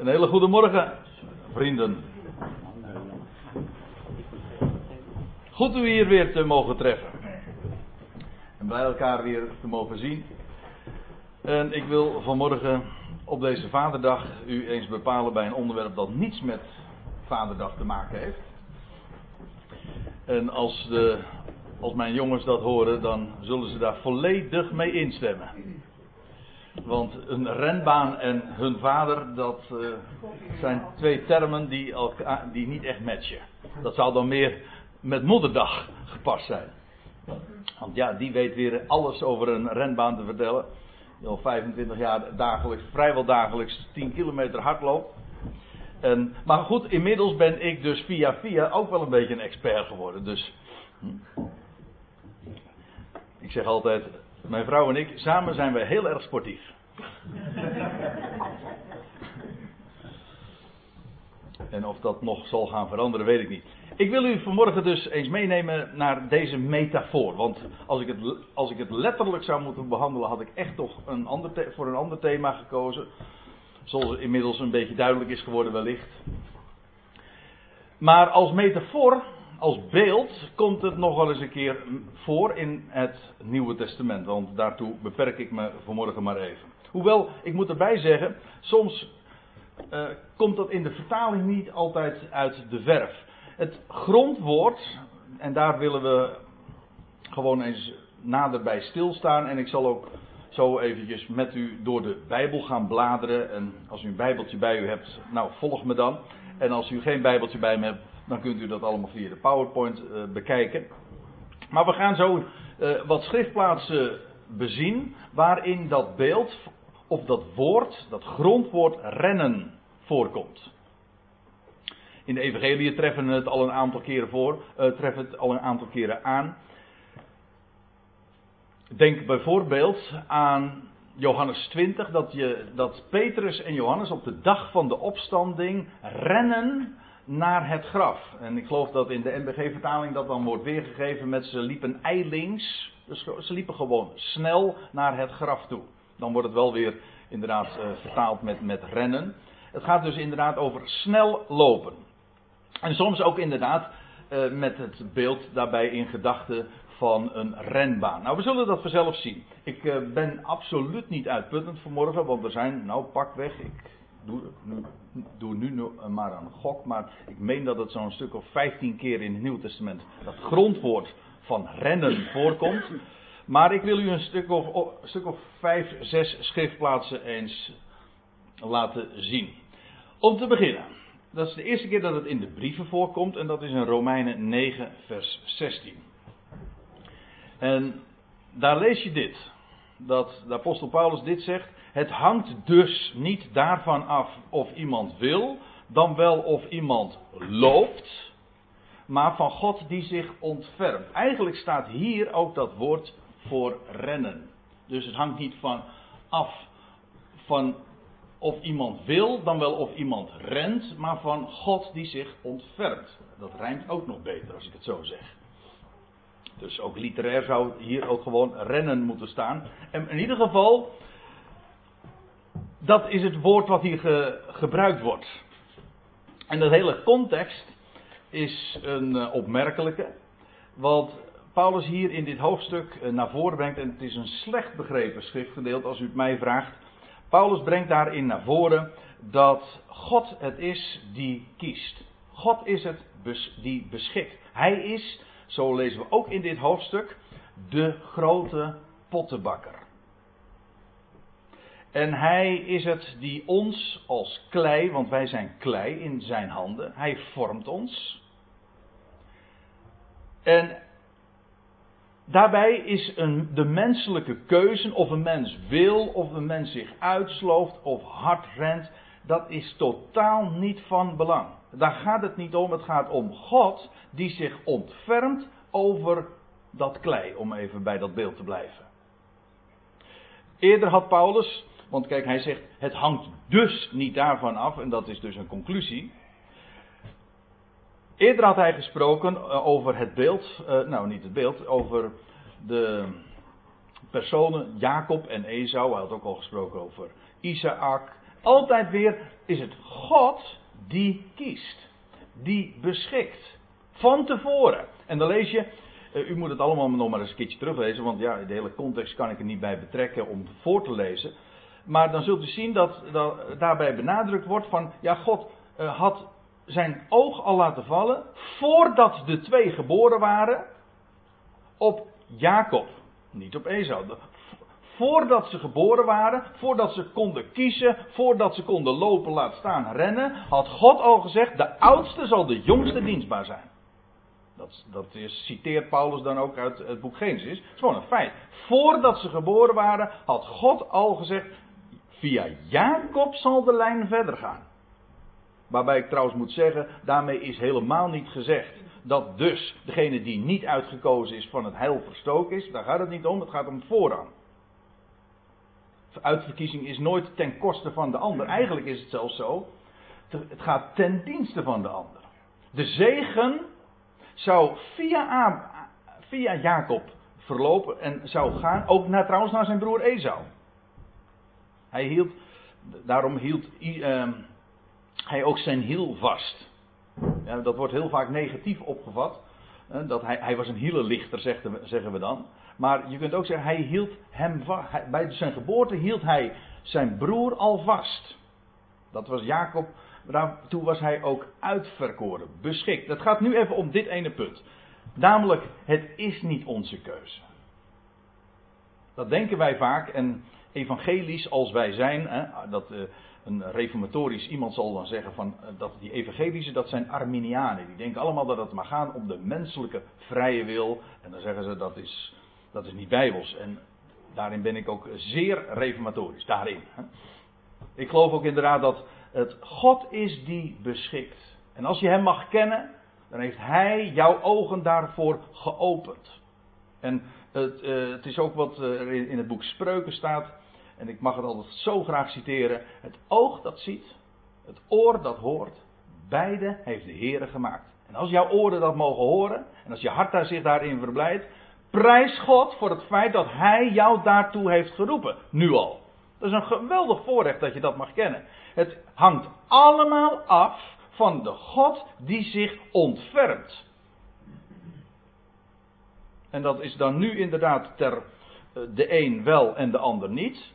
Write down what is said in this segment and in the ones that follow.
Een hele goede morgen, vrienden. Goed u hier weer te mogen treffen. En blij elkaar weer te mogen zien. En ik wil vanmorgen op deze Vaderdag u eens bepalen bij een onderwerp dat niets met Vaderdag te maken heeft. En als, de, als mijn jongens dat horen, dan zullen ze daar volledig mee instemmen. Want een renbaan en hun vader, dat uh, zijn twee termen die, elkaar, die niet echt matchen. Dat zou dan meer met moederdag gepast zijn. Want ja, die weet weer alles over een renbaan te vertellen. Die al 25 jaar dagelijks, vrijwel dagelijks 10 kilometer hardloopt. En, maar goed, inmiddels ben ik dus via via ook wel een beetje een expert geworden. Dus hm. ik zeg altijd, mijn vrouw en ik, samen zijn we heel erg sportief. en of dat nog zal gaan veranderen, weet ik niet. Ik wil u vanmorgen dus eens meenemen naar deze metafoor. Want als ik het, als ik het letterlijk zou moeten behandelen, had ik echt toch een ander voor een ander thema gekozen. Zoals inmiddels een beetje duidelijk is geworden, wellicht. Maar als metafoor als beeld komt het nog wel eens een keer voor in het Nieuwe Testament. Want daartoe beperk ik me vanmorgen maar even. Hoewel, ik moet erbij zeggen, soms uh, komt dat in de vertaling niet altijd uit de verf. Het grondwoord, en daar willen we gewoon eens nader bij stilstaan. En ik zal ook zo eventjes met u door de Bijbel gaan bladeren. En als u een Bijbeltje bij u hebt, nou volg me dan. En als u geen Bijbeltje bij me hebt, dan kunt u dat allemaal via de PowerPoint uh, bekijken. Maar we gaan zo uh, wat schriftplaatsen bezien waarin dat beeld of dat woord, dat grondwoord rennen voorkomt. In de Evangelie treffen het al een aantal keren voor, uh, treffen het al een aantal keren aan. Denk bijvoorbeeld aan Johannes 20, dat, je, dat Petrus en Johannes op de dag van de opstanding rennen naar het graf. En ik geloof dat in de NBG-vertaling dat dan wordt weergegeven met ze liepen eilings. Dus ze liepen gewoon snel naar het graf toe. Dan wordt het wel weer inderdaad uh, vertaald met, met rennen. Het gaat dus inderdaad over snel lopen. En soms ook inderdaad uh, met het beeld daarbij in gedachten van een renbaan. Nou, we zullen dat vanzelf zien. Ik uh, ben absoluut niet uitputtend vanmorgen, want er zijn, nou pak weg, ik doe nu, doe nu maar een gok, maar ik meen dat het zo'n stuk of 15 keer in het Nieuw Testament dat grondwoord van rennen voorkomt. Maar ik wil u een stuk of, een stuk of vijf, zes schriftplaatsen eens laten zien. Om te beginnen, dat is de eerste keer dat het in de brieven voorkomt en dat is in Romeinen 9, vers 16. En daar lees je dit, dat de apostel Paulus dit zegt. Het hangt dus niet daarvan af of iemand wil, dan wel of iemand loopt, maar van God die zich ontfermt. Eigenlijk staat hier ook dat woord voor rennen. Dus het hangt niet van af van of iemand wil, dan wel of iemand rent, maar van God die zich ontfermt. Dat rijmt ook nog beter als ik het zo zeg. Dus ook literair zou hier ook gewoon rennen moeten staan. En in ieder geval, dat is het woord wat hier ge, gebruikt wordt. En dat hele context is een uh, opmerkelijke. Want Paulus hier in dit hoofdstuk uh, naar voren brengt, en het is een slecht begrepen schriftgedeelte als u het mij vraagt. Paulus brengt daarin naar voren dat God het is die kiest. God is het die beschikt. Hij is, zo lezen we ook in dit hoofdstuk, de grote pottenbakker. En hij is het die ons als klei, want wij zijn klei in zijn handen, hij vormt ons. En daarbij is een, de menselijke keuze, of een mens wil, of een mens zich uitslooft, of hard rent, dat is totaal niet van belang. Daar gaat het niet om, het gaat om God die zich ontfermt over dat klei, om even bij dat beeld te blijven. Eerder had Paulus want kijk, hij zegt, het hangt dus niet daarvan af, en dat is dus een conclusie. Eerder had hij gesproken eh, over het beeld, uh, nou niet het beeld, over de personen Jacob en Esau. Hij had ook al gesproken over Isaac Altijd weer is het God die kiest. Die beschikt. Van tevoren. En dan lees je, eh, u moet het allemaal nog maar eens een keertje teruglezen, want ja, de hele context kan ik er niet bij betrekken om voor te lezen. Maar dan zult u zien dat, daarbij benadrukt wordt van, ja, God uh, had zijn oog al laten vallen voordat de twee geboren waren op Jacob, niet op Esau. Voordat ze geboren waren, voordat ze konden kiezen, voordat ze konden lopen, laat staan, rennen, had God al gezegd: de oudste zal de jongste dienstbaar zijn. Dat, dat is, citeert Paulus dan ook uit het boek Genesis. Het is gewoon een feit. Voordat ze geboren waren, had God al gezegd: via Jacob zal de lijn verder gaan. Waarbij ik trouwens moet zeggen, daarmee is helemaal niet gezegd dat dus degene die niet uitgekozen is van het heil verstoken is. Daar gaat het niet om, het gaat om voorrang. Uitverkiezing is nooit ten koste van de ander. Eigenlijk is het zelfs zo, het gaat ten dienste van de ander. De zegen zou via, via Jacob verlopen en zou gaan, ook naar, trouwens naar zijn broer Esau. Hij hield, daarom hield uh, hij ook zijn hiel vast. Ja, dat wordt heel vaak negatief opgevat. Dat hij, hij was een hielenlichter, zeggen we dan. Maar je kunt ook zeggen, hij hield hem vast. Bij zijn geboorte hield hij zijn broer al vast. Dat was Jacob. Daartoe was hij ook uitverkoren, beschikt. Het gaat nu even om dit ene punt. Namelijk, het is niet onze keuze. Dat denken wij vaak. En evangelisch als wij zijn, hè, dat, uh, een reformatorisch iemand zal dan zeggen van eh, dat die evangelische dat zijn Arminianen. Die denken allemaal dat het maar gaat om de menselijke vrije wil. En dan zeggen ze dat is, dat is niet bijbels. En daarin ben ik ook zeer reformatorisch. Daarin. Hè. Ik geloof ook inderdaad dat het God is die beschikt. En als je hem mag kennen, dan heeft hij jouw ogen daarvoor geopend. En het, uh, het is ook wat er in het boek Spreuken staat. En ik mag het altijd zo graag citeren. Het oog dat ziet, het oor dat hoort, beide heeft de Heer gemaakt. En als jouw oren dat mogen horen, en als je hart daar zich daarin verblijdt, prijs God voor het feit dat Hij jou daartoe heeft geroepen. Nu al. Dat is een geweldig voorrecht dat je dat mag kennen. Het hangt allemaal af van de God die zich ontfermt. En dat is dan nu inderdaad ter eh, de een wel en de ander niet.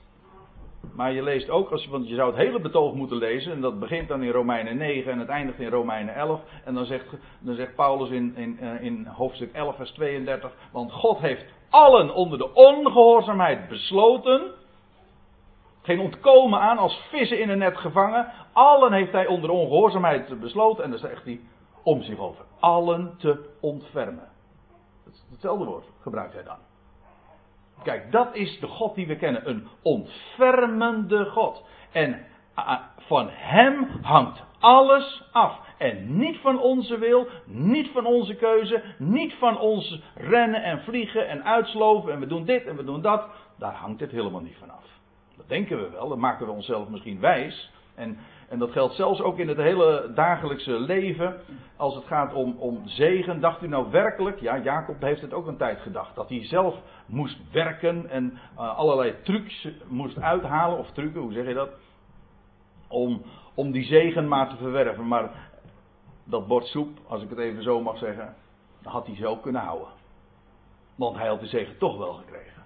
Maar je leest ook, want je zou het hele betoog moeten lezen. En dat begint dan in Romeinen 9 en het eindigt in Romeinen 11. En dan zegt, dan zegt Paulus in, in, eh, in hoofdstuk 11, vers 32. Want God heeft allen onder de ongehoorzaamheid besloten. Geen ontkomen aan als vissen in een net gevangen. Allen heeft hij onder de ongehoorzaamheid besloten. En dan zegt hij om zich over allen te ontfermen. Hetzelfde woord gebruikt hij dan. Kijk, dat is de God die we kennen. Een ontfermende God. En van Hem hangt alles af. En niet van onze wil, niet van onze keuze, niet van ons rennen en vliegen en uitsloven en we doen dit en we doen dat. Daar hangt het helemaal niet van af. Dat denken we wel, dat maken we onszelf misschien wijs. En, en dat geldt zelfs ook in het hele dagelijkse leven. Als het gaat om, om zegen, dacht u nou werkelijk, ja, Jacob heeft het ook een tijd gedacht, dat hij zelf moest werken en uh, allerlei trucs moest uithalen, of trucken, hoe zeg je dat? Om, om die zegen maar te verwerven. Maar dat bord soep, als ik het even zo mag zeggen, had hij zo kunnen houden. Want hij had de zegen toch wel gekregen.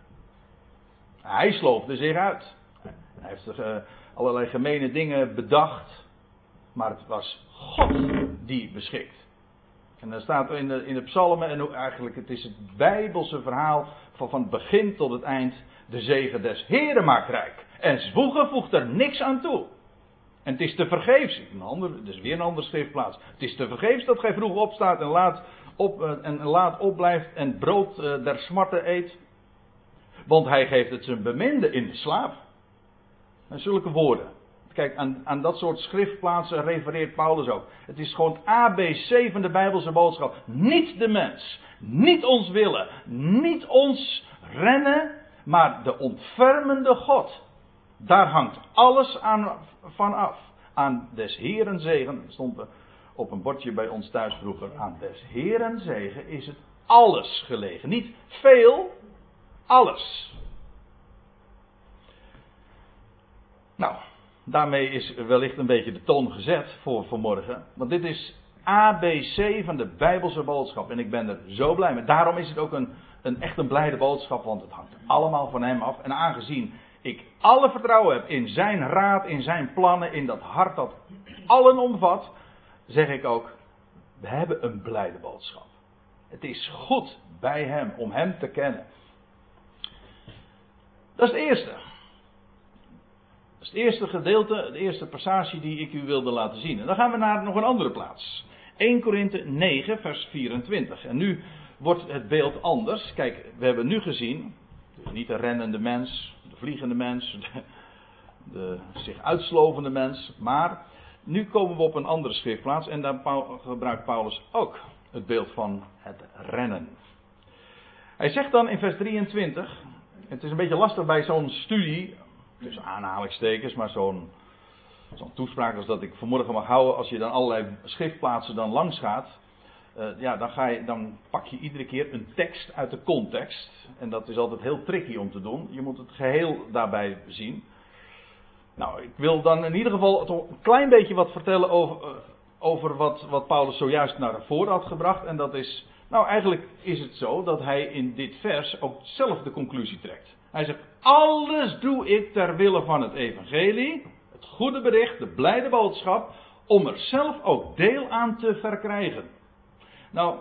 Hij sloofde zich uit. Hij heeft uh, allerlei gemene dingen bedacht. Maar het was God die beschikt. En dan staat in de, in de psalmen, en eigenlijk het is het bijbelse verhaal van, van het begin tot het eind. De zegen des Heren maakt rijk. En zwoegen voegt er niks aan toe. En het is te vergeefs. Een ander, dus weer een andere schriftplaats. Het is te vergeefs dat gij vroeg opstaat en laat, op, eh, en laat opblijft en brood uh, der smarten eet. Want hij geeft het zijn beminde in de slaap. En zulke woorden. Kijk, aan, aan dat soort schriftplaatsen refereert Paulus ook. Het is gewoon ABC van de Bijbelse boodschap. Niet de mens, niet ons willen, niet ons rennen, maar de ontfermende God. Daar hangt alles aan, van af. Aan des Heren zegen, stond op een bordje bij ons thuis vroeger. Aan des Heren zegen is het alles gelegen. Niet veel, alles. Nou, daarmee is wellicht een beetje de toon gezet voor vanmorgen. Want dit is ABC van de Bijbelse boodschap. En ik ben er zo blij mee. Daarom is het ook een, een echt een blijde boodschap, want het hangt allemaal van hem af. En aangezien ik alle vertrouwen heb in zijn raad, in zijn plannen, in dat hart dat allen omvat, zeg ik ook, we hebben een blijde boodschap. Het is goed bij hem om hem te kennen. Dat is het eerste. Dat is het eerste gedeelte, de eerste passage die ik u wilde laten zien. En dan gaan we naar nog een andere plaats. 1 Korinthe 9, vers 24. En nu wordt het beeld anders. Kijk, we hebben nu gezien, dus niet de rennende mens, de vliegende mens, de, de zich uitslovende mens, maar nu komen we op een andere schriftplaats en daar gebruikt Paulus ook het beeld van het rennen. Hij zegt dan in vers 23, het is een beetje lastig bij zo'n studie, tussen aanhalingstekens, maar zo'n zo'n toespraak als dat ik vanmorgen mag houden, als je dan allerlei schriftplaatsen dan langs gaat, uh, ja, dan, ga je, dan pak je iedere keer een tekst uit de context. En dat is altijd heel tricky om te doen. Je moet het geheel daarbij zien. Nou, ik wil dan in ieder geval toch een klein beetje wat vertellen over, uh, over wat, wat Paulus zojuist naar voren had gebracht. En dat is, nou eigenlijk is het zo dat hij in dit vers ook zelf de conclusie trekt. Hij zegt, alles doe ik ter wille van het evangelie, het goede bericht, de blijde boodschap, om er zelf ook deel aan te verkrijgen. Nou,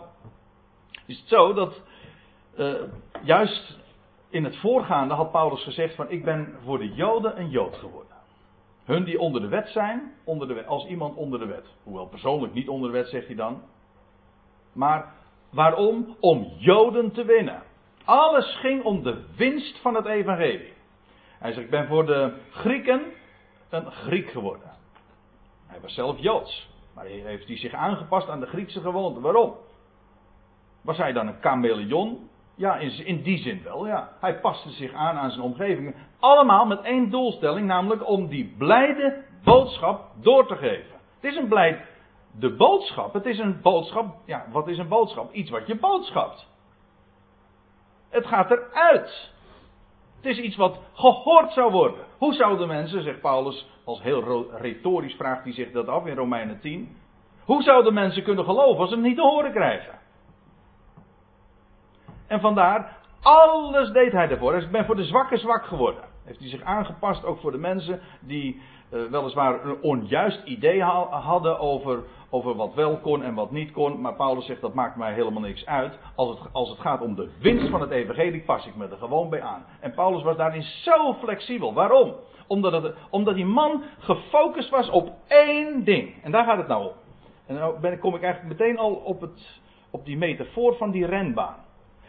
is het zo dat uh, juist in het voorgaande had Paulus gezegd van ik ben voor de Joden een Jood geworden. Hun die onder de wet zijn, onder de als iemand onder de wet. Hoewel persoonlijk niet onder de wet, zegt hij dan. Maar waarom? Om Joden te winnen. Alles ging om de winst van het evangelie. Hij zegt, ik ben voor de Grieken een Griek geworden. Hij was zelf Joods. Maar heeft hij zich aangepast aan de Griekse gewoonte. Waarom? Was hij dan een chameleon? Ja, in, in die zin wel, ja. Hij paste zich aan aan zijn omgeving. Allemaal met één doelstelling, namelijk om die blijde boodschap door te geven. Het is een blijde de boodschap. Het is een boodschap. Ja, wat is een boodschap? Iets wat je boodschapt. Het gaat eruit. Het is iets wat gehoord zou worden. Hoe zouden mensen, zegt Paulus, als heel retorisch vraagt hij zich dat af in Romeinen 10. Hoe zouden mensen kunnen geloven als ze het niet te horen krijgen? En vandaar, alles deed hij ervoor. Hij ben voor de zwakke zwak geworden. Heeft hij zich aangepast ook voor de mensen die uh, weliswaar een onjuist idee hadden over, over wat wel kon en wat niet kon. Maar Paulus zegt dat maakt mij helemaal niks uit. Als het, als het gaat om de winst van het evangelie pas ik me er gewoon bij aan. En Paulus was daarin zo flexibel. Waarom? Omdat, het, omdat die man gefocust was op één ding. En daar gaat het nou om. En nou ben, kom ik eigenlijk meteen al op, het, op die metafoor van die renbaan.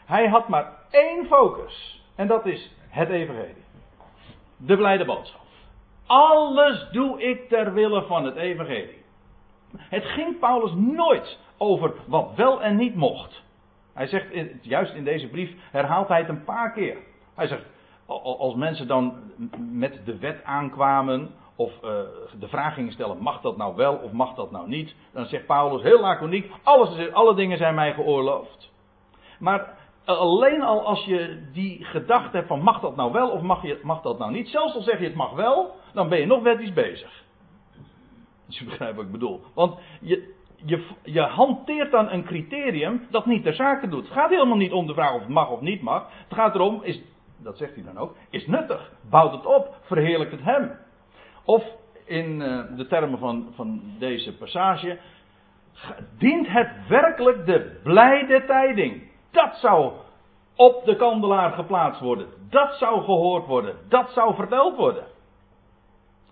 Hij had maar één focus. En dat is het evangelie. De blijde boodschap. Alles doe ik ter wille van het evangelie. Het ging Paulus nooit over wat wel en niet mocht. Hij zegt, juist in deze brief herhaalt hij het een paar keer. Hij zegt, als mensen dan met de wet aankwamen of uh, de vraag gingen stellen, mag dat nou wel of mag dat nou niet? Dan zegt Paulus heel laconiek, alles, alle dingen zijn mij geoorloofd. Maar alleen al als je die gedachte hebt van mag dat nou wel of mag, je, mag dat nou niet, zelfs al zeg je het mag wel, dan ben je nog wettisch bezig. Als je begrijpt wat ik bedoel. Want je, je, je hanteert dan een criterium dat niet ter zake doet. Het gaat helemaal niet om de vraag of het mag of niet mag. Het gaat erom, is, dat zegt hij dan ook, is nuttig. Bouwt het op, verheerlijkt het hem. Of in uh, de termen van, van deze passage, dient het werkelijk de blijde tijding. Dat zou op de kandelaar geplaatst worden. Dat zou gehoord worden. Dat zou verteld worden.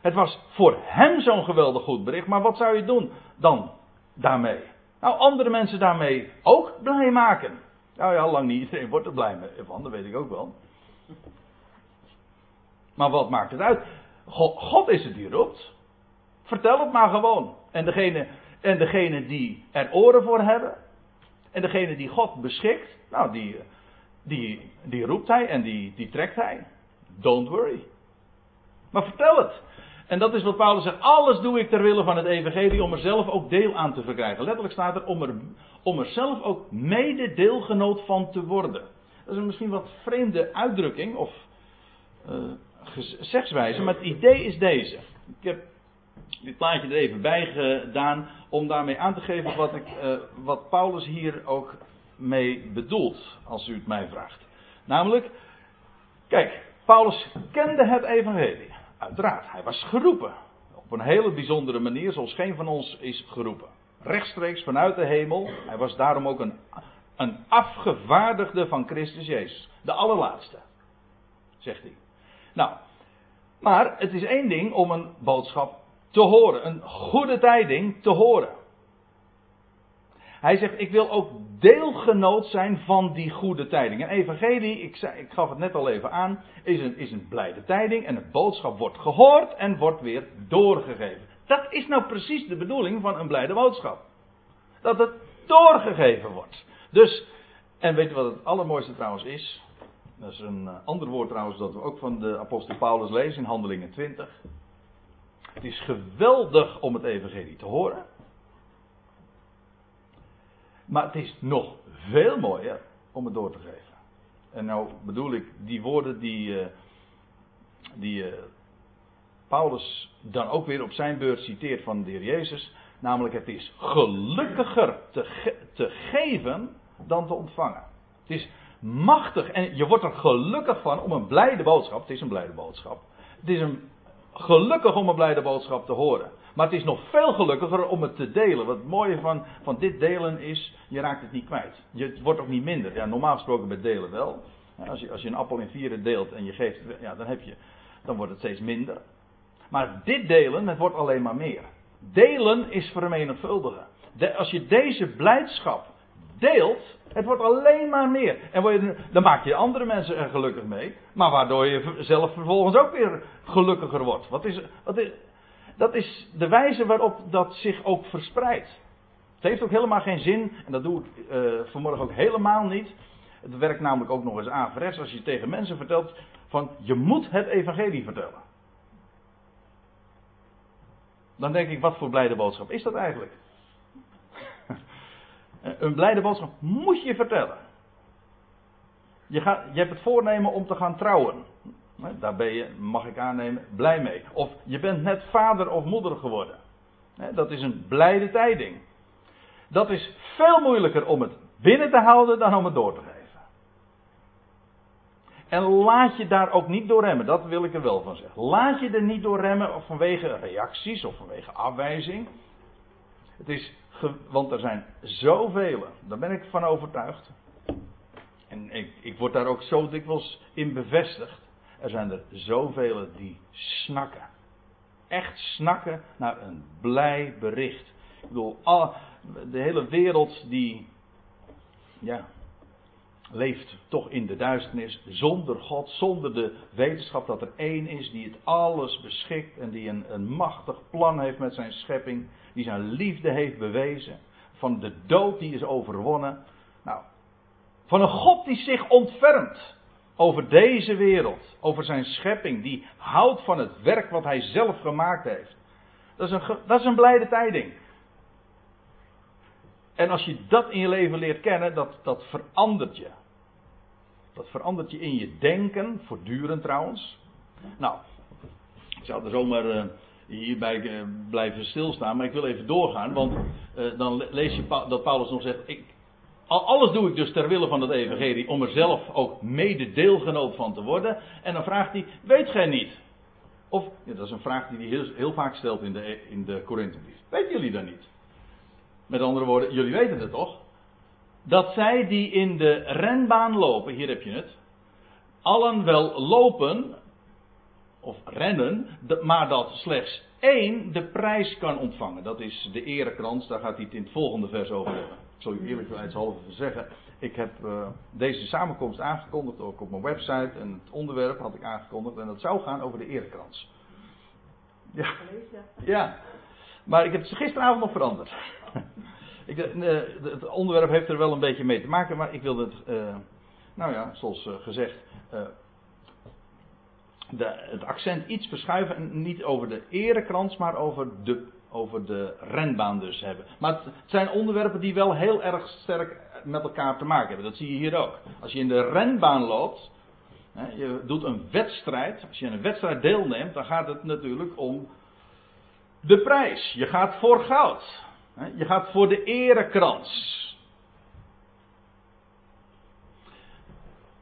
Het was voor hem zo'n geweldig goed bericht, maar wat zou je doen dan daarmee? Nou, andere mensen daarmee ook blij maken. Nou ja, lang niet iedereen wordt er blij van, dat weet ik ook wel. Maar wat maakt het uit? God, God is het die roept. Vertel het maar gewoon. En degene, en degene die er oren voor hebben, en degene die God beschikt, nou, die, die, die roept hij en die, die trekt hij. Don't worry. Maar vertel het. En dat is wat Paulus zegt. Alles doe ik ter wille van het evangelie om er zelf ook deel aan te verkrijgen. Letterlijk staat er om er, om er zelf ook mede deelgenoot van te worden. Dat is een misschien wat vreemde uitdrukking of uh, zegswijze, maar het idee is deze. Ik heb dit plaatje er even bij gedaan om daarmee aan te geven wat, ik, uh, wat Paulus hier ook mee bedoelt, als u het mij vraagt. Namelijk, kijk, Paulus kende het evangelie. Uiteraard, hij was geroepen. Op een hele bijzondere manier, zoals geen van ons is geroepen. Rechtstreeks vanuit de hemel. Hij was daarom ook een, een afgevaardigde van Christus Jezus. De allerlaatste, zegt hij. Nou, maar het is één ding om een boodschap te horen. Een goede tijding te horen. Hij zegt, ik wil ook deelgenoot zijn van die goede tijding. Een evangelie, ik, zei, ik gaf het net al even aan, is een, is een blijde tijding. En het boodschap wordt gehoord en wordt weer doorgegeven. Dat is nou precies de bedoeling van een blijde boodschap. Dat het doorgegeven wordt. Dus, en weet je wat het allermooiste trouwens is? Dat is een eh, ander woord trouwens dat we ook van de apostel Paulus lezen in Handelingen 20. Het is geweldig om het evangelie te horen. Maar het is nog veel mooier om het door te geven. En nou bedoel ik die woorden die, uh, die uh, Paulus dan ook weer op zijn beurt citeert van de heer Jezus. Namelijk het is gelukkiger te, te geven dan te ontvangen. Het is machtig en je wordt er gelukkig van om een blijde boodschap. Het is een blijde boodschap. Het is een gelukkig om een blijde boodschap te horen. Maar het is nog veel gelukkiger om het te delen. Wat het mooie van, van dit delen is, je raakt het niet kwijt. Je, het wordt ook niet minder. Ja, normaal gesproken met delen wel. Als je, als je een appel in vieren deelt en je geeft, ja, dan, heb je, dan wordt het steeds minder. Maar dit delen, het wordt alleen maar meer. Delen is vermenigvuldigen. De, als je deze blijdschap deelt, het wordt alleen maar meer. En je, dan maak je andere mensen er gelukkig mee. Maar waardoor je zelf vervolgens ook weer gelukkiger wordt. Wat is, wat is, dat is de wijze waarop dat zich ook verspreidt. Het heeft ook helemaal geen zin, en dat doe ik uh, vanmorgen ook helemaal niet. Het werkt namelijk ook nog eens averechts als je tegen mensen vertelt van je moet het evangelie vertellen. Dan denk ik, wat voor blijde boodschap is dat eigenlijk? Een blijde boodschap moet je vertellen. Je, gaat, je hebt het voornemen om te gaan trouwen. Daar ben je, mag ik aannemen, blij mee. Of je bent net vader of moeder geworden. Dat is een blijde tijding. Dat is veel moeilijker om het binnen te houden dan om het door te geven. En laat je daar ook niet door remmen, dat wil ik er wel van zeggen. Laat je er niet door remmen of vanwege reacties of vanwege afwijzing. Het is, want er zijn zoveel, daar ben ik van overtuigd. En ik, ik word daar ook zo dikwijls in bevestigd. Er zijn er zoveel die snakken. Echt snakken naar een blij bericht. Ik bedoel, de hele wereld die. Ja, leeft toch in de duisternis zonder God, zonder de wetenschap dat er één is die het alles beschikt en die een, een machtig plan heeft met zijn schepping, die zijn liefde heeft bewezen, van de dood die is overwonnen. Nou, van een God die zich ontfermt over deze wereld, over zijn schepping, die houdt van het werk wat hij zelf gemaakt heeft. Dat is een, dat is een blijde tijding. En als je dat in je leven leert kennen, dat, dat verandert je. Dat verandert je in je denken, voortdurend trouwens. Nou, ik zou er zomaar uh, hierbij uh, blijven stilstaan, maar ik wil even doorgaan, want uh, dan lees je dat Paulus nog zegt: ik, alles doe ik dus ter wille van het evangelie om er zelf ook mede deelgenoot van te worden. En dan vraagt hij, weet gij niet? Of, ja, dat is een vraag die hij heel, vaak stelt in de, in de. Weten jullie dat niet? Met andere woorden, jullie weten het toch? Dat zij die in de renbaan lopen, hier heb je het, allen wel lopen, of rennen, maar dat slechts één de prijs kan ontvangen. Dat is de erekrans, daar gaat hij het in het volgende vers over hebben. Ik zal u eerlijkheidshalve zeggen. Ik heb uh, deze samenkomst aangekondigd, ook op mijn website. En het onderwerp had ik aangekondigd. En dat zou gaan over de erekrans. Ja. ja. Maar ik heb het gisteravond nog veranderd. Ik, het onderwerp heeft er wel een beetje mee te maken. Maar ik wilde het, uh, nou ja, zoals gezegd. De, het accent iets verschuiven. En niet over de erekrans, maar over de over de renbaan dus hebben. Maar het zijn onderwerpen die wel heel erg sterk met elkaar te maken hebben. Dat zie je hier ook. Als je in de renbaan loopt, je doet een wedstrijd. Als je aan een wedstrijd deelneemt, dan gaat het natuurlijk om de prijs. Je gaat voor goud. Je gaat voor de erekrans.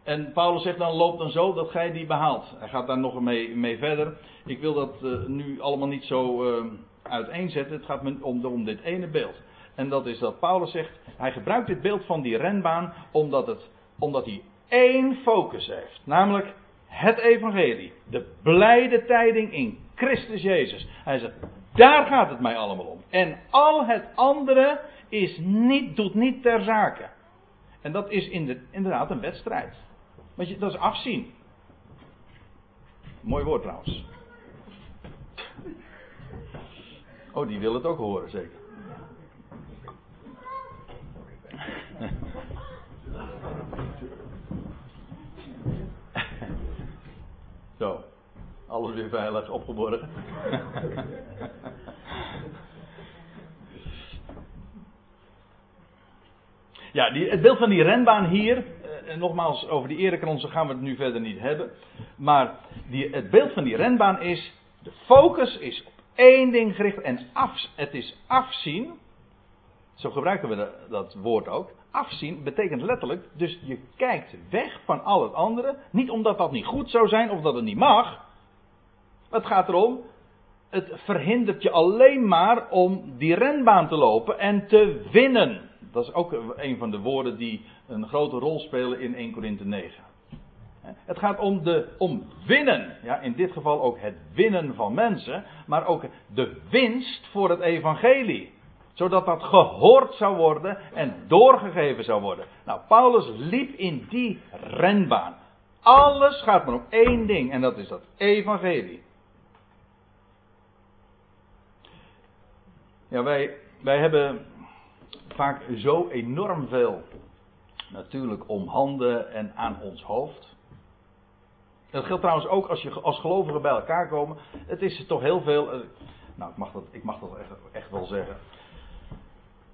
En Paulus zegt dan, loop dan zo dat gij die behaalt. Hij gaat daar nog mee, mee verder. Ik wil dat uh, nu allemaal niet zo uh, uiteenzetten. Het gaat me om, om dit ene beeld. En dat is dat Paulus zegt, hij gebruikt dit beeld van die renbaan omdat, het, omdat hij één focus heeft. Namelijk het evangelie. De blijde tijding in Christus Jezus. Hij zegt, daar gaat het mij allemaal om. En al het andere is niet, doet niet ter zake. En dat is inderdaad een wedstrijd. Want je, dat is afzien. Mooi woord trouwens. Oh, die wil het ook horen, zeker. Zo, alles weer veilig opgeborgen. ja, die, het beeld van die renbaan hier, en nogmaals, over die erekransen gaan we het nu verder niet hebben. Maar die, het beeld van die renbaan is, de focus is op één ding gericht en af, het is afzien. Zo gebruiken we dat woord ook. Afzien betekent letterlijk, dus je kijkt weg van al het andere. Niet omdat dat niet goed zou zijn of dat het niet mag. Het gaat erom, het verhindert je alleen maar om die renbaan te lopen en te winnen. Dat is ook een van de woorden die een grote rol spelen in 1 Korinthe 9. Het gaat om, de, om winnen. Ja, in dit geval ook het winnen van mensen. Maar ook de winst voor het evangelie. Zodat dat gehoord zou worden en doorgegeven zou worden. Nou, Paulus liep in die renbaan. Alles gaat maar om één ding. En dat is dat evangelie. Ja, wij, wij hebben vaak zo enorm veel natuurlijk om handen en aan ons hoofd. Dat geldt trouwens ook als je als gelovigen bij elkaar komen. Het is toch heel veel. Eh, nou, ik mag dat, ik mag dat echt, echt wel zeggen.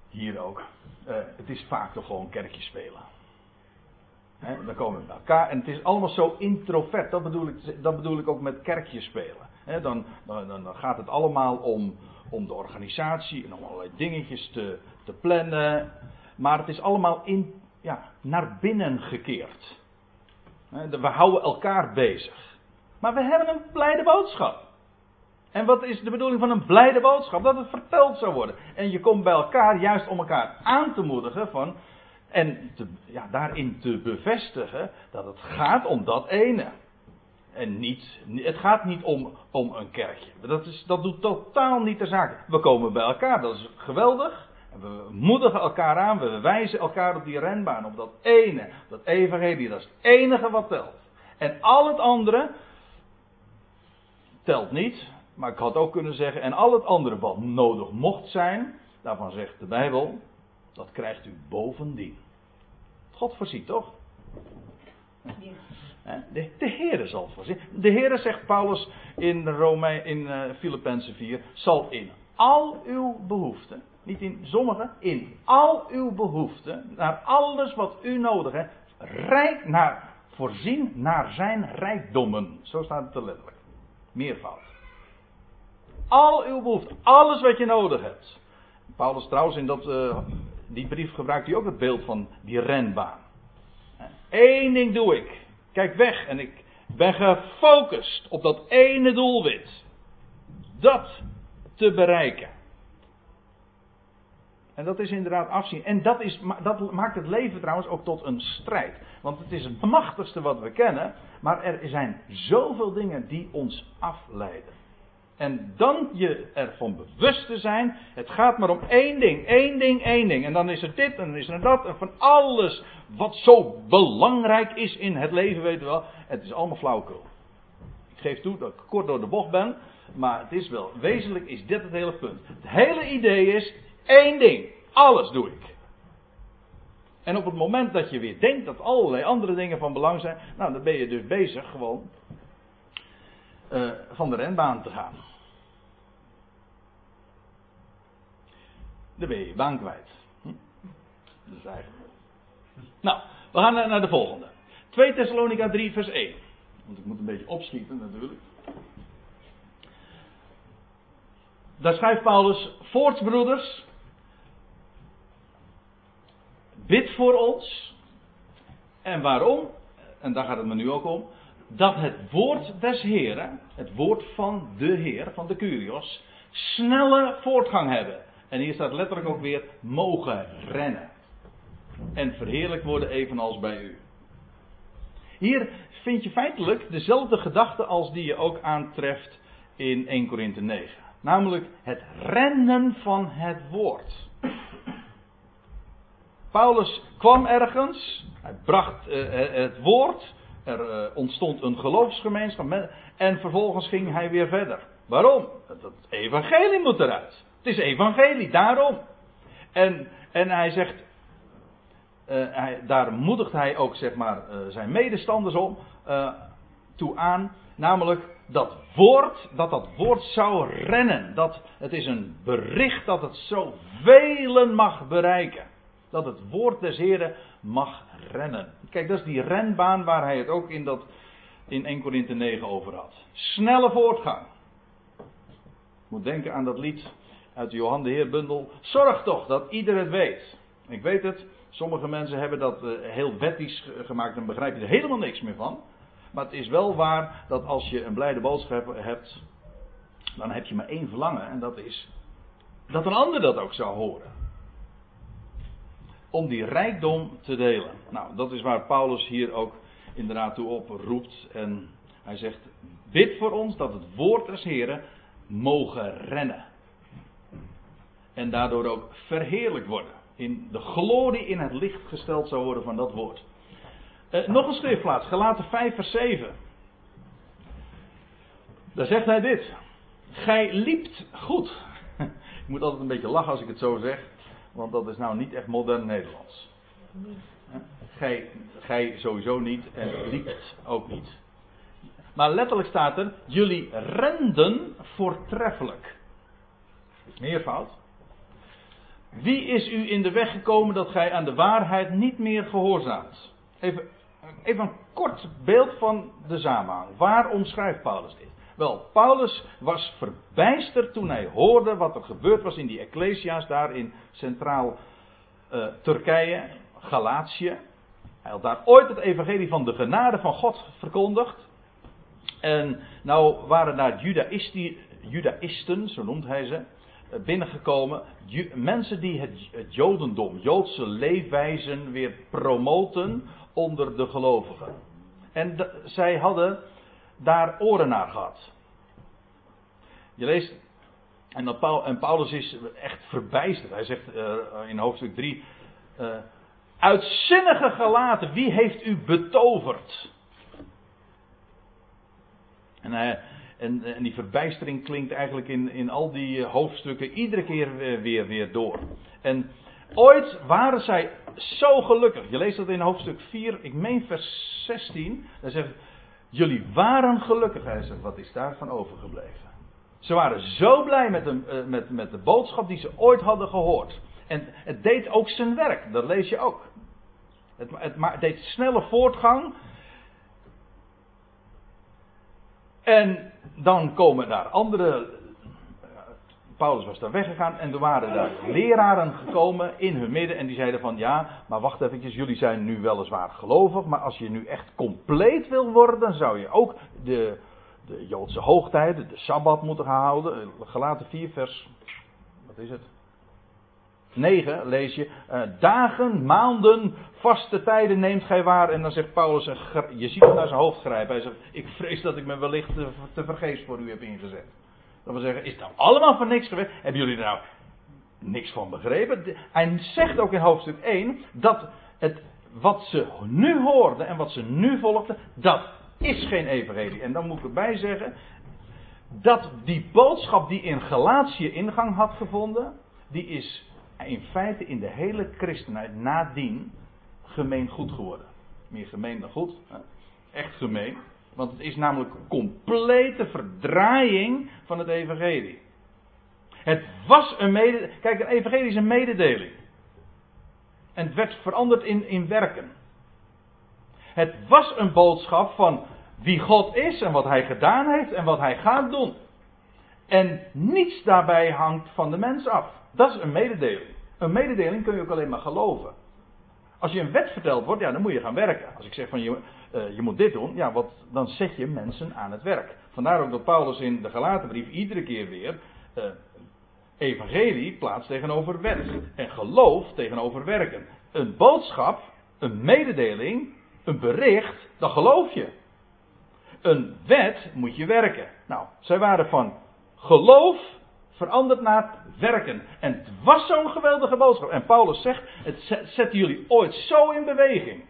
Hier ook. Uh, het is vaak toch gewoon kerkje spelen. He, dan komen we bij elkaar en het is allemaal zo introvert. Dat bedoel ik, dat bedoel ik ook met kerkje spelen. Dan, dan, dan, gaat het allemaal om, om de organisatie en om allerlei dingetjes te, te plannen. Maar het is allemaal in, ja, naar binnen gekeerd. We houden elkaar bezig. Maar we hebben een blijde boodschap. En wat is de bedoeling van een blijde boodschap? Dat het verteld zou worden. En je komt bij elkaar juist om elkaar aan te moedigen van. En ja, daarin te bevestigen dat het gaat om dat ene. En niet, het gaat niet om, om een kerkje. Dat, is, dat doet totaal niet de zaak. We komen bij elkaar, dat is geweldig. We moedigen elkaar aan, we wijzen elkaar op die renbaan, op dat ene, dat evangelie, dat is het enige wat telt. En al het andere telt niet, maar ik had ook kunnen zeggen, en al het andere wat nodig mocht zijn, daarvan zegt de Bijbel, dat krijgt u bovendien. God voorziet toch? De, Heere zal voorzien. De Heere, zegt Paulus in, Rome, in uh, Filippenzen 4, zal in al uw behoeften niet in sommige, in al uw behoeften, naar alles wat u nodig hebt, rijk naar, voorzien naar zijn rijkdommen. Zo staat het er letterlijk. Meervoud. Al uw behoeften, alles wat je nodig hebt. Paulus trouwens in dat, uh, die brief gebruikt hij ook het beeld van die renbaan. Eén ding doe ik. Kijk weg en ik ben gefocust op dat ene doelwit. Dat te bereiken. En dat is inderdaad afzien. En dat, is, dat maakt het leven trouwens ook tot een strijd. Want het is het machtigste wat we kennen. Maar er zijn zoveel dingen die ons afleiden. En dan je ervan bewust te zijn. Het gaat maar om één ding, één ding, één ding. En dan is er dit en dan is er dat. En van alles wat zo belangrijk is in het leven, weten we wel. Het is allemaal flauwkul. Ik geef toe dat ik kort door de bocht ben. Maar het is wel, wezenlijk is dit het hele punt. Het hele idee is, Eén ding. Alles doe ik. En op het moment dat je weer denkt dat allerlei andere dingen van belang zijn, nou dan ben je dus bezig gewoon uh, van de renbaan te gaan. Dan ben baan kwijt. Hm? Dat is eigenlijk. Nou, we gaan naar de volgende. 2 Thessalonica 3 vers 1. Want ik moet een beetje opschieten natuurlijk. daar schrijft Paulus, voortbroeders, bid voor ons. En waarom? En daar gaat het me nu ook om. Dat het woord des Heren, het woord van de Heer, van de Curios, snelle voortgang hebben. En hier staat letterlijk ook weer mogen rennen. En verheerlijk worden evenals bij u. Hier vind je feitelijk dezelfde gedachte als die je ook aantreft in 1 Korinthe 9. Namelijk het rennen van het woord. Paulus kwam ergens, hij bracht uh, het woord, er uh, ontstond een geloofsgemeenschap en vervolgens ging hij weer verder. Waarom? Het evangelie moet eruit. Het is evangelie, daarom. En, en hij zegt, uh, hij, daar moedigt hij ook zeg maar, zijn medestanders om, toe aan, namelijk dat woord, dat dat woord zou rennen. Dat het is een bericht dat het zo velen mag bereiken. Dat het woord des Heren mag rennen. Kijk, dat is die renbaan waar hij het ook in, dat, in 1 Korinthe 9 over had. Snelle voortgang. Ik moet denken aan dat lied uit de Johan de Heer bundel. Zorg toch dat ieder het weet. Ik weet het, sommige mensen hebben dat uh, heel wettisch gemaakt en begrijp je er helemaal niks meer van. Maar het is wel waar dat als je een blijde boodschap hebt, dan heb je maar één verlangen en dat is dat een ander dat ook zou horen. Om die rijkdom te delen. Nou, dat is waar Paulus hier ook inderdaad toe oproept. En hij zegt: Bid voor ons dat het woord des Heren mogen rennen. En daardoor ook verheerlijk worden. In de glorie in het licht gesteld zou worden van dat woord. Uh, nog een schriftplaats, Gelaten 5 vers 7. Daar zegt hij dit. Gij liept goed. ik moet altijd een beetje lachen als ik het zo zeg. Want dat is nou niet echt modern Nederlands. Gij, gij sowieso niet en liept ook niet. Maar letterlijk staat er, jullie renden voortreffelijk. Meervoud. Wie is u in de weg gekomen dat gij aan de waarheid niet meer gehoorzaamt? Even Even een kort beeld van de samenhang. Waarom schrijft Paulus dit? Wel, Paulus was verbijsterd toen hij hoorde wat er gebeurd was in die Ecclesia's daar in centraal uh, Turkije, Galatië. Hij had daar ooit het evangelie van de genade van God verkondigd. En nou waren daar Judaïsten, zo noemt hij ze, binnengekomen. Mensen die het, Jodendom, Joodse leefwijzen weer promoten onder de gelovigen. En zij hadden daar oren naar gehad. Je leest, en, en Paulus is echt verbijsterd. Hij zegt uh, in hoofdstuk 3: uh, eh, Uitzinnige gelaten, wie heeft u betoverd? En, uh, en, en, die verbijstering klinkt eigenlijk in, in al die hoofdstukken iedere keer weer, weer door. En Ooit waren zij zo gelukkig. Je leest dat in hoofdstuk 4, ik meen vers 16. Daar zegt jullie waren gelukkig. Hij zegt, wat is daarvan overgebleven? Ze waren zo blij met de, eh, met, met de boodschap die ze ooit hadden gehoord. En het deed ook zijn werk, dat lees je ook. Het, het, het deed snelle voortgang. En dan komen daar andere Paulus was daar weggegaan en er waren daar leraren gekomen in hun midden en die zeiden van ja, maar wacht eventjes, jullie zijn nu weliswaar gelovig, maar als je nu echt compleet wil worden, dan zou je ook de, de Joodse hoogtijden, de Sabbat moeten houden. Gelaten 4 vers, wat is het? 9 lees je, uh, dagen, maanden, vaste tijden neemt gij waar. En dan zegt Paulus, je ziet hem naar zijn hoofd grijpen. Hij zegt, ik vrees dat ik me wellicht te, te vergeefs voor u heb ingezet. Dat wil zeggen, is het nou allemaal voor niks geweest? Hebben jullie er nou niks van begrepen? Hij zegt ook in hoofdstuk 1 dat het, wat ze nu hoorden en wat ze nu volgden, dat is geen evangelie. En dan moet ik erbij zeggen, dat die boodschap die in Galatië ingang had gevonden, die is in feite in de hele christenheid nadien gemeen goed geworden. Meer gemeen dan goed, echt gemeen. Want het is namelijk complete verdraaiing van het evangelie. Het was een mededeling. Kijk, een evangelie is een mededeling. En het werd veranderd in, in werken. Het was een boodschap van wie God is en wat hij gedaan heeft en wat hij gaat doen. En niets daarbij hangt van de mens af. Dat is een mededeling. Een mededeling kun je ook alleen maar geloven. Als je een wet verteld wordt, ja, dan moet je gaan werken. Als ik zeg van je, uh, je moet dit doen, ja, wat, dan zet je mensen aan het werk. Vandaar ook dat Paulus in de Galatenbrief iedere keer weer uh, evangelie plaatst tegenover wet. En geloof tegenover werken. Een boodschap, een mededeling, een bericht, dan geloof je. Een wet moet je werken. Nou, zij waren van geloof veranderd naar werken. En het was zo'n geweldige boodschap. En Paulus zegt, het zet jullie ooit zo in beweging.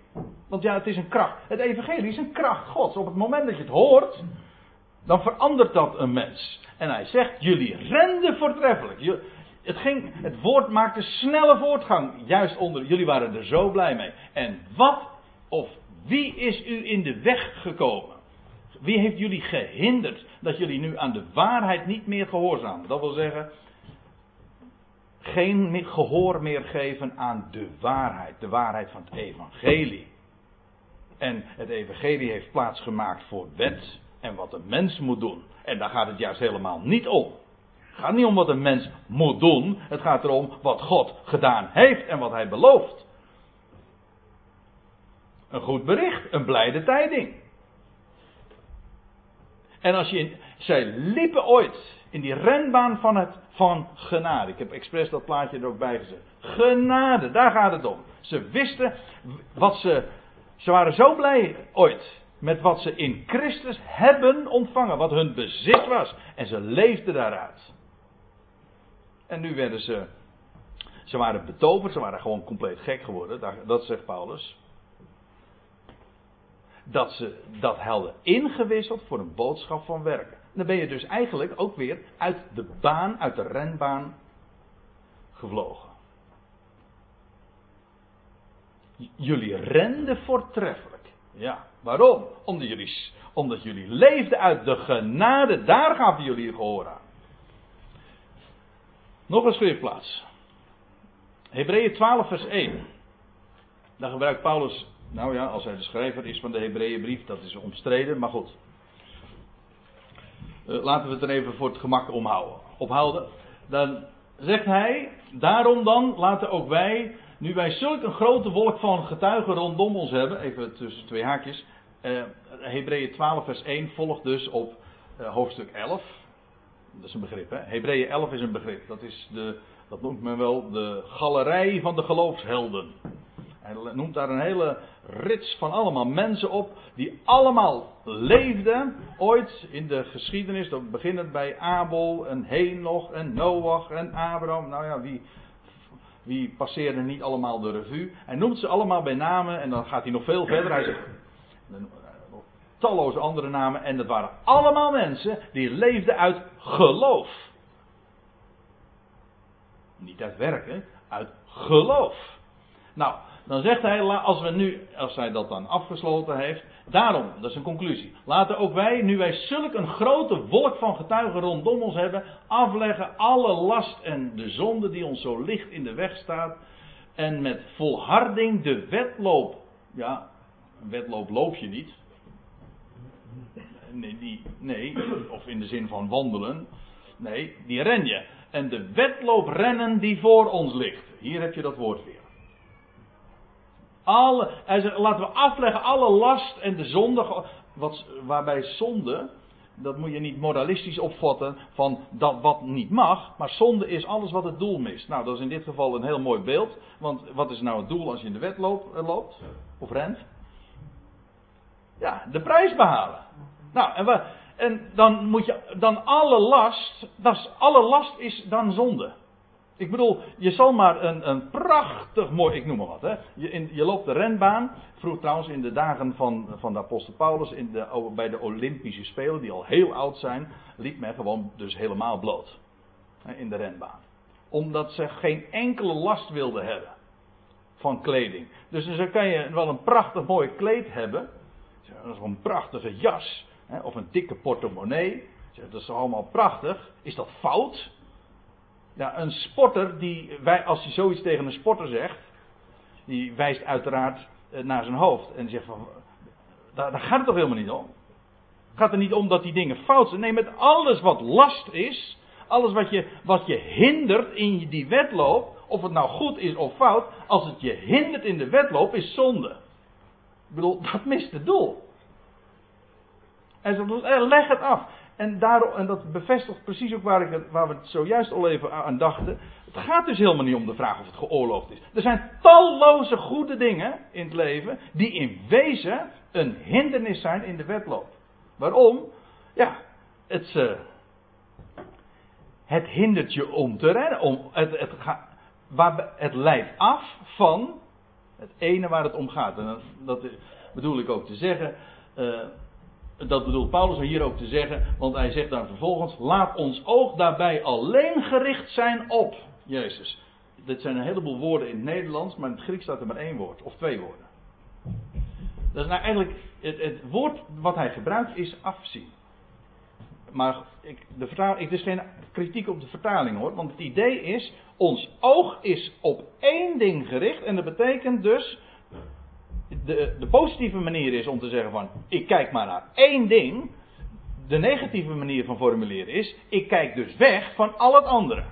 Want ja, het is een kracht. Het evangelie is een kracht gods. Op het moment dat je het hoort, dan verandert dat een mens. En hij zegt, jullie renden voortreffelijk. Het, ging, het woord maakte snelle voortgang. Juist onder, jullie waren er zo blij mee. En wat of wie is u in de weg gekomen? Wie heeft jullie gehinderd dat jullie nu aan de waarheid niet meer gehoorzamen? Dat wil zeggen, geen gehoor meer geven aan de waarheid, de waarheid van het evangelie. En het evangelie heeft plaatsgemaakt voor wet en wat een mens moet doen. En daar gaat het juist helemaal niet om. Het gaat niet om wat een mens moet doen. Het gaat erom wat God gedaan heeft en wat hij belooft. Een goed bericht, een blijde tijding. En als je zij liepen ooit in die renbaan van, het, van genade. Ik heb expres dat plaatje er ook bij gezet. Genade, daar gaat het om. Ze wisten wat ze. Ze waren zo blij ooit met wat ze in Christus hebben ontvangen. Wat hun bezit was. En ze leefden daaruit. En nu werden ze. Ze waren betoverd, ze waren gewoon compleet gek geworden. Dat zegt Paulus dat ze dat hadden ingewisseld voor een boodschap van werken. Dan ben je dus eigenlijk ook weer uit de baan, uit de renbaan gevlogen. Jullie renden voortreffelijk. Ja, waarom? Omdat jullie, omdat jullie leefden uit de genade, daar gaven jullie gehoor aan. Nog een schriftplaats. Hebreeën 12 vers 1. Daar gebruikt Paulus nou ja, als hij de schrijver is van de Hebreeënbrief, dat is omstreden, maar goed. Uh, laten we het er even voor het gemak omhouden, ophouden. Dan zegt hij, daarom dan laten ook wij, nu wij zulk een grote wolk van getuigen rondom ons hebben, even tussen twee haakjes. Uh, Hebreeën 12 vers 1 volgt dus op uh, hoofdstuk 11. Dat is een begrip, hè. Hebreeën 11 is een begrip. Dat is de, dat noemt men wel de galerij van de geloofshelden. Hij noemt daar een hele rits van allemaal mensen op. Die allemaal leefden. Ooit in de geschiedenis. Dat beginnend bij Abel en Henoch en Noach en Abraham. Nou ja, wie, wie passeerde niet allemaal de revue. Hij noemt ze allemaal bij namen. En dan gaat hij nog veel verder. Hij zegt talloze andere namen. En dat waren allemaal mensen die leefden uit geloof. Niet uit werken, uit geloof. Nou, dan zegt hij, als, we nu, als hij dat dan afgesloten heeft, daarom, dat is een conclusie. Laten ook wij, nu wij zulk een grote wolk van getuigen rondom ons hebben, afleggen alle last en de zonde die ons zo licht in de weg staat. En met volharding de wedloop. Ja, een wedloop loop je niet. Nee, nee, of in de zin van wandelen. Nee, die ren je. En de wedloop rennen die voor ons ligt. Hier heb je dat woord weer. Alle, zegt, laten we afleggen alle last en de zonde. Wat, waarbij zonde, dat moet je niet moralistisch opvatten van dat wat niet mag. Maar zonde is alles wat het doel mist. Nou, dat is in dit geval een heel mooi beeld. Want wat is nou het doel als je in de wet loopt, eh, of rent? Ja, de prijs behalen. Nou, en, en dan moet je dan alle last, dat alle last is dan zonde. Ik bedoel, je zal maar een, een prachtig mooi, ik noem maar wat, hè. Je, in, je loopt de renbaan. Vroeg trouwens in de dagen van, van de apostel Paulus in de, bij de Olympische Spelen, die al heel oud zijn, liep men gewoon dus helemaal bloot. Hè, in de renbaan. Omdat ze geen enkele last wilden hebben van kleding. Dus dan kan je wel een prachtig mooi kleed hebben. Een prachtige jas. Hè, of een dikke portemonnee. Dat is allemaal prachtig. Is dat fout? Ja, een sporter, die, wij, als hij zoiets tegen een sporter zegt, die wijst uiteraard eh, naar zijn hoofd. En zegt van, daar, daar gaat het toch helemaal niet om? Het gaat er niet om dat die dingen fout zijn. Nee, met alles wat last is, Alles wat je, wat je hindert in die wedloop, of het nou goed is of fout, als het je hindert in de wedloop, is zonde. Ik bedoel, dat mist het doel. En eh, leg het af. En, daarom, en dat bevestigt precies ook waar, ik waar we het zojuist al even aan dachten. Het gaat dus helemaal niet om de vraag of het geoorloofd is. Er zijn talloze goede dingen in het leven die in wezen een hindernis zijn in de wedloop. Waarom? Ja, het, uh, het hindert je om te rennen. Om, het, het, waar, het leidt af van het ene waar het om gaat. En dat, dat bedoel ik ook te zeggen. Uh, dat bedoelt Paulus hier ook te zeggen, want hij zegt dan vervolgens: laat ons oog daarbij alleen gericht zijn op Jezus. Dit zijn een heleboel woorden in het Nederlands, maar in het Grieks staat er maar één woord, of twee woorden. Dat is nou eigenlijk, het, het woord wat hij gebruikt is afzien. Maar ik, de vertaling, het is geen kritiek op de vertaling hoor, want het idee is, ons oog is op één ding gericht en dat betekent dus de, de positieve manier is om te zeggen van ik kijk maar naar één ding. De negatieve manier van formuleren is ik kijk dus weg van al het andere.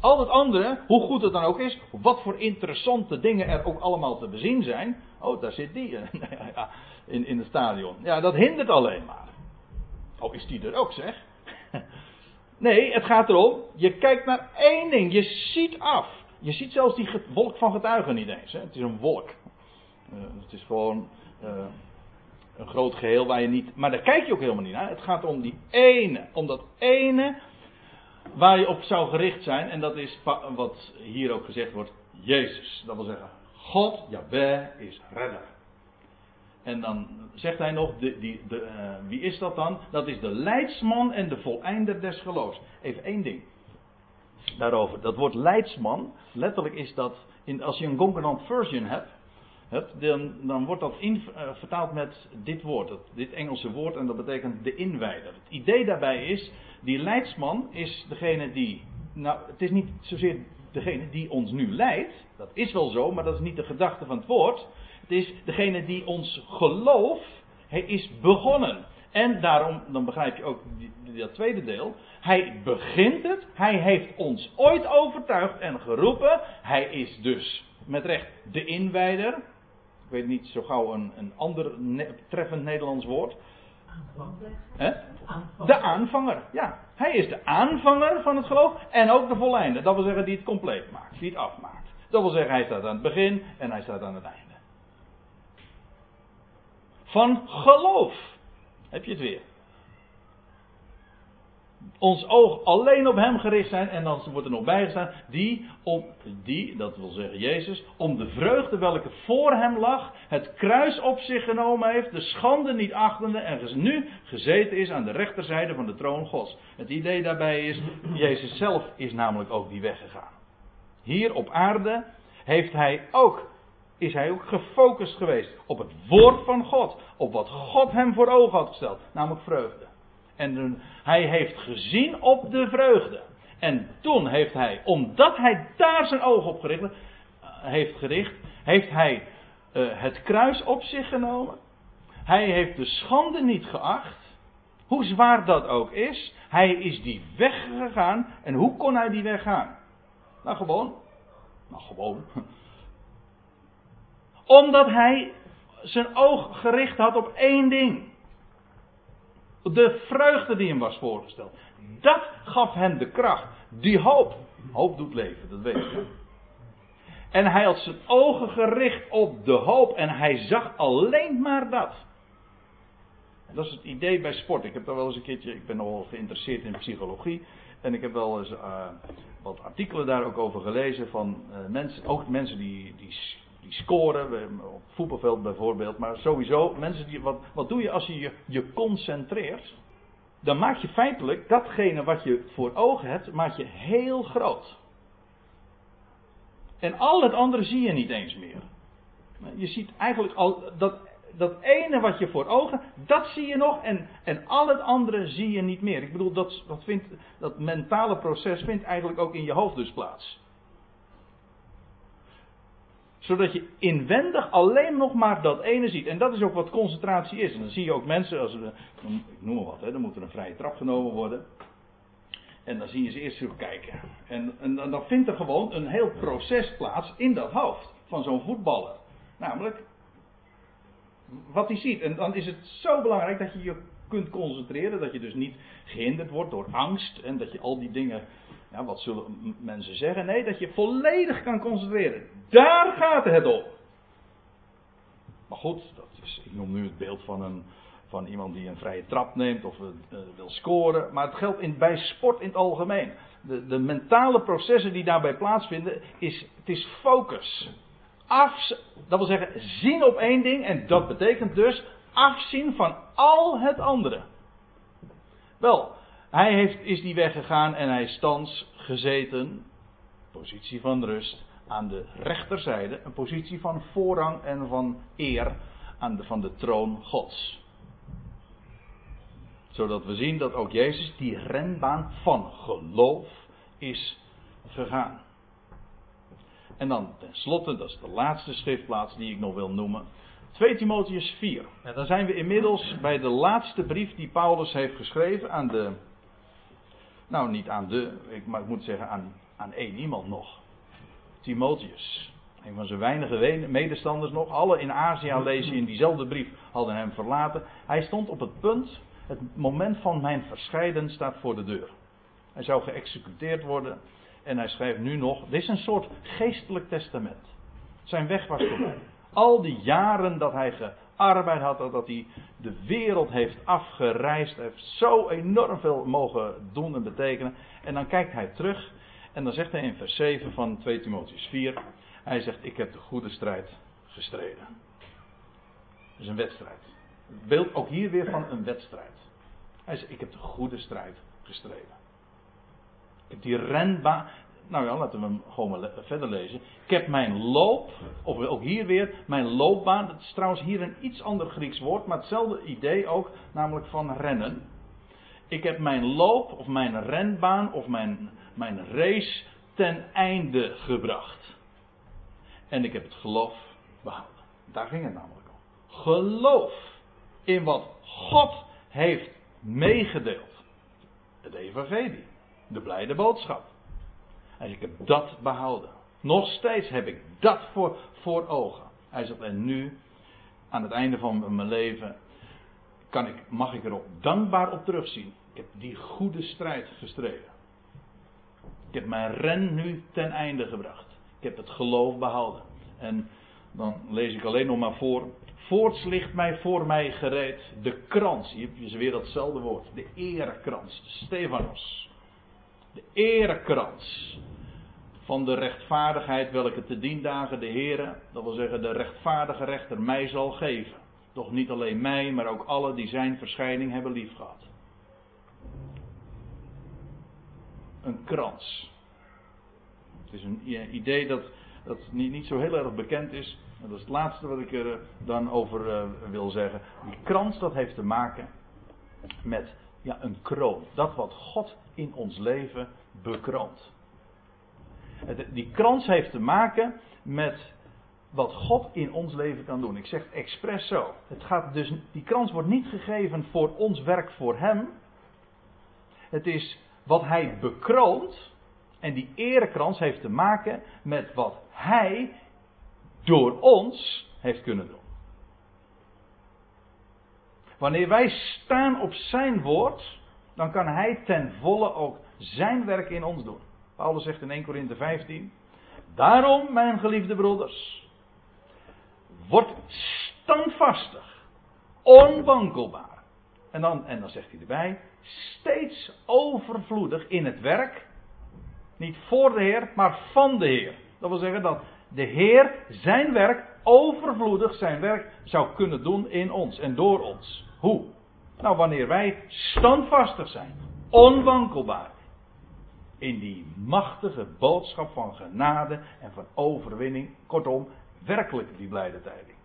Al het andere, hoe goed het dan ook is, wat voor interessante dingen er ook allemaal te bezien zijn. Oh, daar zit die in, in het stadion. Ja, dat hindert alleen maar. Oh, is die er ook zeg? Nee, het gaat erom, je kijkt naar één ding, je ziet af. Je ziet zelfs die wolk van getuigen niet eens. Hè? Het is een wolk. Uh, het is gewoon uh, een groot geheel waar je niet. Maar daar kijk je ook helemaal niet naar. Het gaat om die ene. Om dat ene waar je op zou gericht zijn. En dat is wat hier ook gezegd wordt: Jezus. Dat wil zeggen, God, Jahweh, is redder. En dan zegt hij nog: de, die, de, uh, wie is dat dan? Dat is de leidsman en de voleinder des geloofs. Even één ding daarover. Dat woord leidsman, letterlijk is dat, in, als je een concordant version hebt, dan, dan wordt dat uh, vertaald met dit woord, dat, dit Engelse woord, en dat betekent de inwijder. Het idee daarbij is, die leidsman is degene die, nou, het is niet zozeer degene die ons nu leidt, dat is wel zo, maar dat is niet de gedachte van het woord. Het is degene die ons geloof, hij is begonnen. En daarom, dan begrijp je ook dat tweede deel. Hij begint het. Hij heeft ons ooit overtuigd en geroepen. Hij is dus met recht de inwijder. Ik weet niet zo gauw een, een ander treffend Nederlands woord. De aanvanger, ja. Hij is de aanvanger van het geloof en ook de volleinde. Dat wil zeggen die het compleet maakt, die het afmaakt. Dat wil zeggen hij staat aan het begin en hij staat aan het einde. Van geloof. Heb je het weer ons oog alleen op hem gericht zijn. En dan wordt er nog bijgestaan. Die, om, die, dat wil zeggen Jezus, om de vreugde welke voor hem lag, het kruis op zich genomen heeft, de schande niet achtende en nu gezeten is aan de rechterzijde van de troon Gods. Het idee daarbij is, Jezus zelf is namelijk ook die weg gegaan. Hier op aarde heeft hij ook, is hij ook gefocust geweest op het woord van God. Op wat God hem voor ogen had gesteld, namelijk vreugde. En hij heeft gezien op de vreugde. En toen heeft hij, omdat hij daar zijn oog op gericht, eh, heeft gericht, heeft hij uh, het kruis op zich genomen. Hij heeft de schande niet geacht. Hoe zwaar dat ook is. Hij is die weg gegaan. En hoe kon hij die weg gaan? Nou gewoon. Nou gewoon. Omdat hij zijn oog gericht had op één ding. De vreugde die hem was voorgesteld. Dat gaf hem de kracht. Die hoop. Hoop doet leven, dat weet je. En hij had zijn ogen gericht op de hoop. En hij zag alleen maar dat. Dat is het idee bij sport. Ik heb daar wel eens een keertje. Ik ben nogal geïnteresseerd in psychologie. En ik heb wel eens uh, wat artikelen daar ook over gelezen. Van uh, mensen. Ook mensen die, die die scoren, op voetbalveld bijvoorbeeld, maar sowieso, mensen die, wat, wat doe je als je, je je concentreert? Dan maak je feitelijk datgene wat je voor ogen hebt, maak je heel groot. En al het andere zie je niet eens meer. Je ziet eigenlijk al dat, dat ene wat je voor ogen, dat zie je nog en, en al het andere zie je niet meer. Ik bedoel, dat, dat, vindt, dat mentale proces vindt eigenlijk ook in je hoofd dus plaats zodat je inwendig alleen nog maar dat ene ziet. En dat is ook wat concentratie is. En dan zie je ook mensen, als er, ik noem maar wat, hè, dan moet er een vrije trap genomen worden. En dan zie je ze eerst terugkijken. En, en, en dan vindt er gewoon een heel proces plaats in dat hoofd van zo'n voetballer. Namelijk, wat hij ziet. En dan is het zo belangrijk dat je je kunt concentreren. Dat je dus niet gehinderd wordt door angst. En dat je al die dingen. Ja, wat zullen mensen zeggen? Nee, dat je volledig kan concentreren. Daar gaat het om. Maar goed, dat is, ik noem nu het beeld van, een, van iemand die een vrije trap neemt of uh, wil scoren. Maar het geldt in, bij sport in het algemeen. De, de mentale processen die daarbij plaatsvinden, is, het is focus. Af, dat wil zeggen, zien op één ding en dat betekent dus afzien van al het andere. Wel, hij heeft, is die weg gegaan en hij is thans gezeten, positie van rust, aan de rechterzijde, een positie van voorrang en van eer aan de, van de troon Gods. Zodat we zien dat ook Jezus die renbaan van geloof is gegaan. En dan tenslotte, dat is de laatste schriftplaats die ik nog wil noemen. 2 Timotheus 4. En dan zijn we inmiddels bij de laatste brief die Paulus heeft geschreven aan de. Nou, niet aan de, ik, maar ik moet zeggen aan, aan één iemand nog. Timotheus. Een van zijn weinige medestanders nog. Alle in Azië lezen in diezelfde brief hadden hem verlaten. Hij stond op het punt. Het moment van mijn verscheiden staat voor de deur. Hij zou geëxecuteerd worden. En hij schrijft nu nog. Dit is een soort geestelijk testament. Zijn weg was voorbij. Al die jaren dat hij gearbeid had, dat hij de wereld heeft afgereisd, heeft zo enorm veel mogen doen en betekenen. En dan kijkt hij terug en dan zegt hij in vers 7 van 2 Timotheus 4, hij zegt, ik heb de goede strijd gestreden. Is een wedstrijd. Het beeld ook hier weer van een wedstrijd. Hij zegt, ik heb de goede strijd gestreden. Ik heb die renbaan. Nou ja, laten we hem gewoon maar verder lezen. Ik heb mijn loop, of ook hier weer, mijn loopbaan. Dat is trouwens hier een iets ander Grieks woord, maar hetzelfde idee ook, namelijk van rennen. Ik heb mijn loop, of mijn renbaan, of mijn, mijn race ten einde gebracht. En ik heb het geloof behouden. Daar ging het namelijk om. Geloof in wat God heeft meegedeeld. Het evangelie. De blijde boodschap. Hij ik heb dat behouden. Nog steeds heb ik dat voor, voor ogen. Hij zegt, en nu, aan het einde van mijn leven, kan ik, mag ik erop dankbaar op terugzien. Ik heb die goede strijd gestreden. Ik heb mijn ren nu ten einde gebracht. Ik heb het geloof behouden. En dan lees ik alleen nog maar voor. Voorts ligt mij voor mij gereed de krans. Hier heb je weer datzelfde woord. De erekrans. De Stefanos de erekrans van de rechtvaardigheid welke te dien dagen de Heere, dat wil zeggen de rechtvaardige rechter, mij zal geven. Toch niet alleen mij, maar ook alle die zijn verschijning hebben liefgehad. Een krans. Het is een idee dat, dat niet, niet zo heel erg bekend is. Dat is het laatste wat ik er dan over uh, wil zeggen. Die krans dat heeft te maken met ja, een kroon. Dat wat God in ons leven bekroont. Die krans heeft te maken met wat God in ons leven kan doen. Ik zeg expres zo. Het gaat dus, die krans wordt niet gegeven voor ons werk voor Hem. Het is wat Hij bekroont. En die erekrans heeft te maken met wat Hij door ons heeft kunnen doen. Wanneer wij staan op zijn woord, dan kan hij ten volle ook zijn werk in ons doen. Paulus zegt in 1 Korinthe 15: Daarom, mijn geliefde broeders, word standvastig, onwankelbaar. En dan, en dan zegt hij erbij: steeds overvloedig in het werk. Niet voor de Heer, maar van de Heer. Dat wil zeggen dat de Heer zijn werk, overvloedig zijn werk, zou kunnen doen in ons en door ons. Hoe? Nou, wanneer wij standvastig zijn, onwankelbaar, in die machtige boodschap van genade en van overwinning, kortom, werkelijk die blijde tijding.